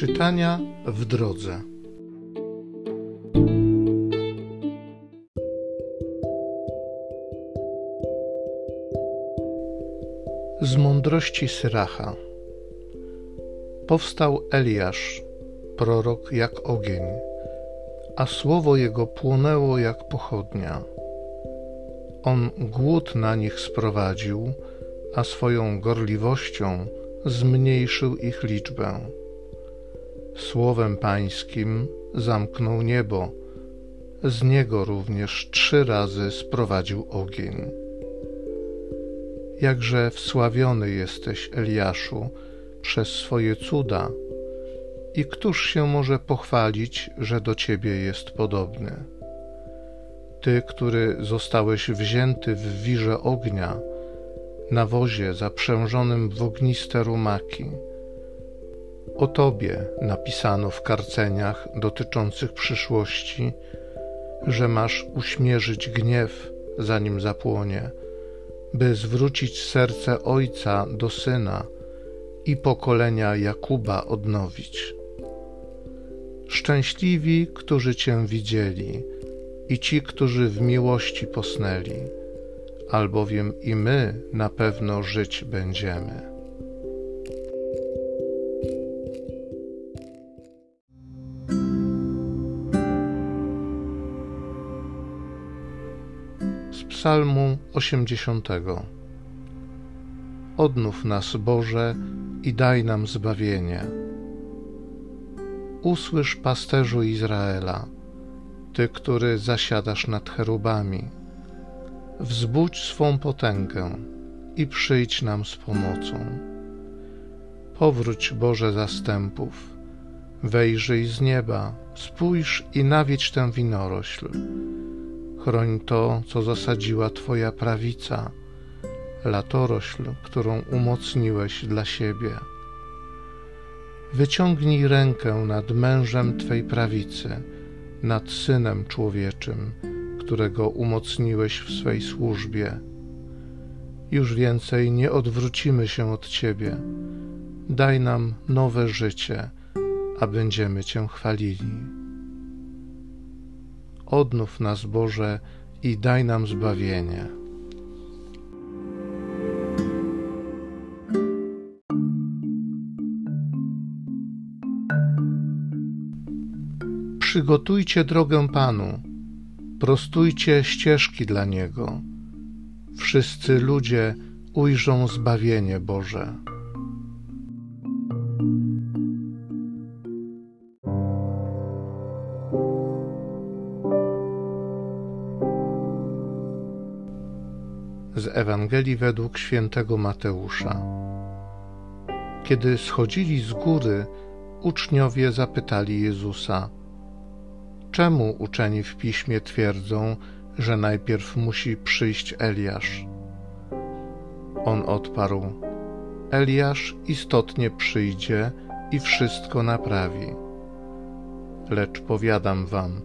Czytania w drodze. Z mądrości Syracha powstał Eliasz, prorok jak ogień, a słowo jego płonęło jak pochodnia. On głód na nich sprowadził, a swoją gorliwością zmniejszył ich liczbę. Słowem Pańskim zamknął niebo, z niego również trzy razy sprowadził ogień. Jakże wsławiony jesteś, Eliaszu, przez swoje cuda, i któż się może pochwalić, że do ciebie jest podobny? Ty, który zostałeś wzięty w wirze ognia, na wozie zaprzężonym w ogniste rumaki. O Tobie napisano w karceniach dotyczących przyszłości, że masz uśmierzyć gniew, zanim zapłonie, by zwrócić serce ojca do syna i pokolenia Jakuba odnowić. Szczęśliwi, którzy Cię widzieli i ci, którzy w miłości posnęli albowiem i my na pewno żyć będziemy. Z Psalmu 80. Odnów nas, Boże, i daj nam zbawienie. Usłysz pasterzu Izraela, Ty, który zasiadasz nad cherubami wzbudź swą potęgę i przyjdź nam z pomocą. Powróć Boże zastępów, wejrzyj z nieba, spójrz i nawiedź tę winorośl. Chroń to, co zasadziła Twoja prawica, latorośl, którą umocniłeś dla siebie. Wyciągnij rękę nad mężem Twej prawicy, nad synem człowieczym, którego umocniłeś w swej służbie. Już więcej nie odwrócimy się od Ciebie. Daj nam nowe życie, a będziemy Cię chwalili. Odnów nas, Boże, i daj nam zbawienie. Przygotujcie drogę Panu prostujcie ścieżki dla Niego. Wszyscy ludzie ujrzą zbawienie Boże. Z Ewangelii według świętego Mateusza. Kiedy schodzili z góry, uczniowie zapytali Jezusa – Czemu uczeni w piśmie twierdzą, że najpierw musi przyjść Eliasz? On odparł: Eliasz istotnie przyjdzie i wszystko naprawi. Lecz powiadam wam,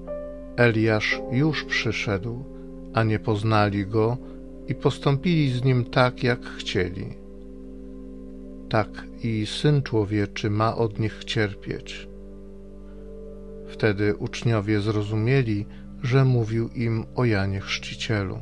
Eliasz już przyszedł, a nie poznali go i postąpili z nim tak, jak chcieli. Tak i syn człowieczy ma od nich cierpieć Wtedy uczniowie zrozumieli, że mówił im o Janie Chrzcicielu.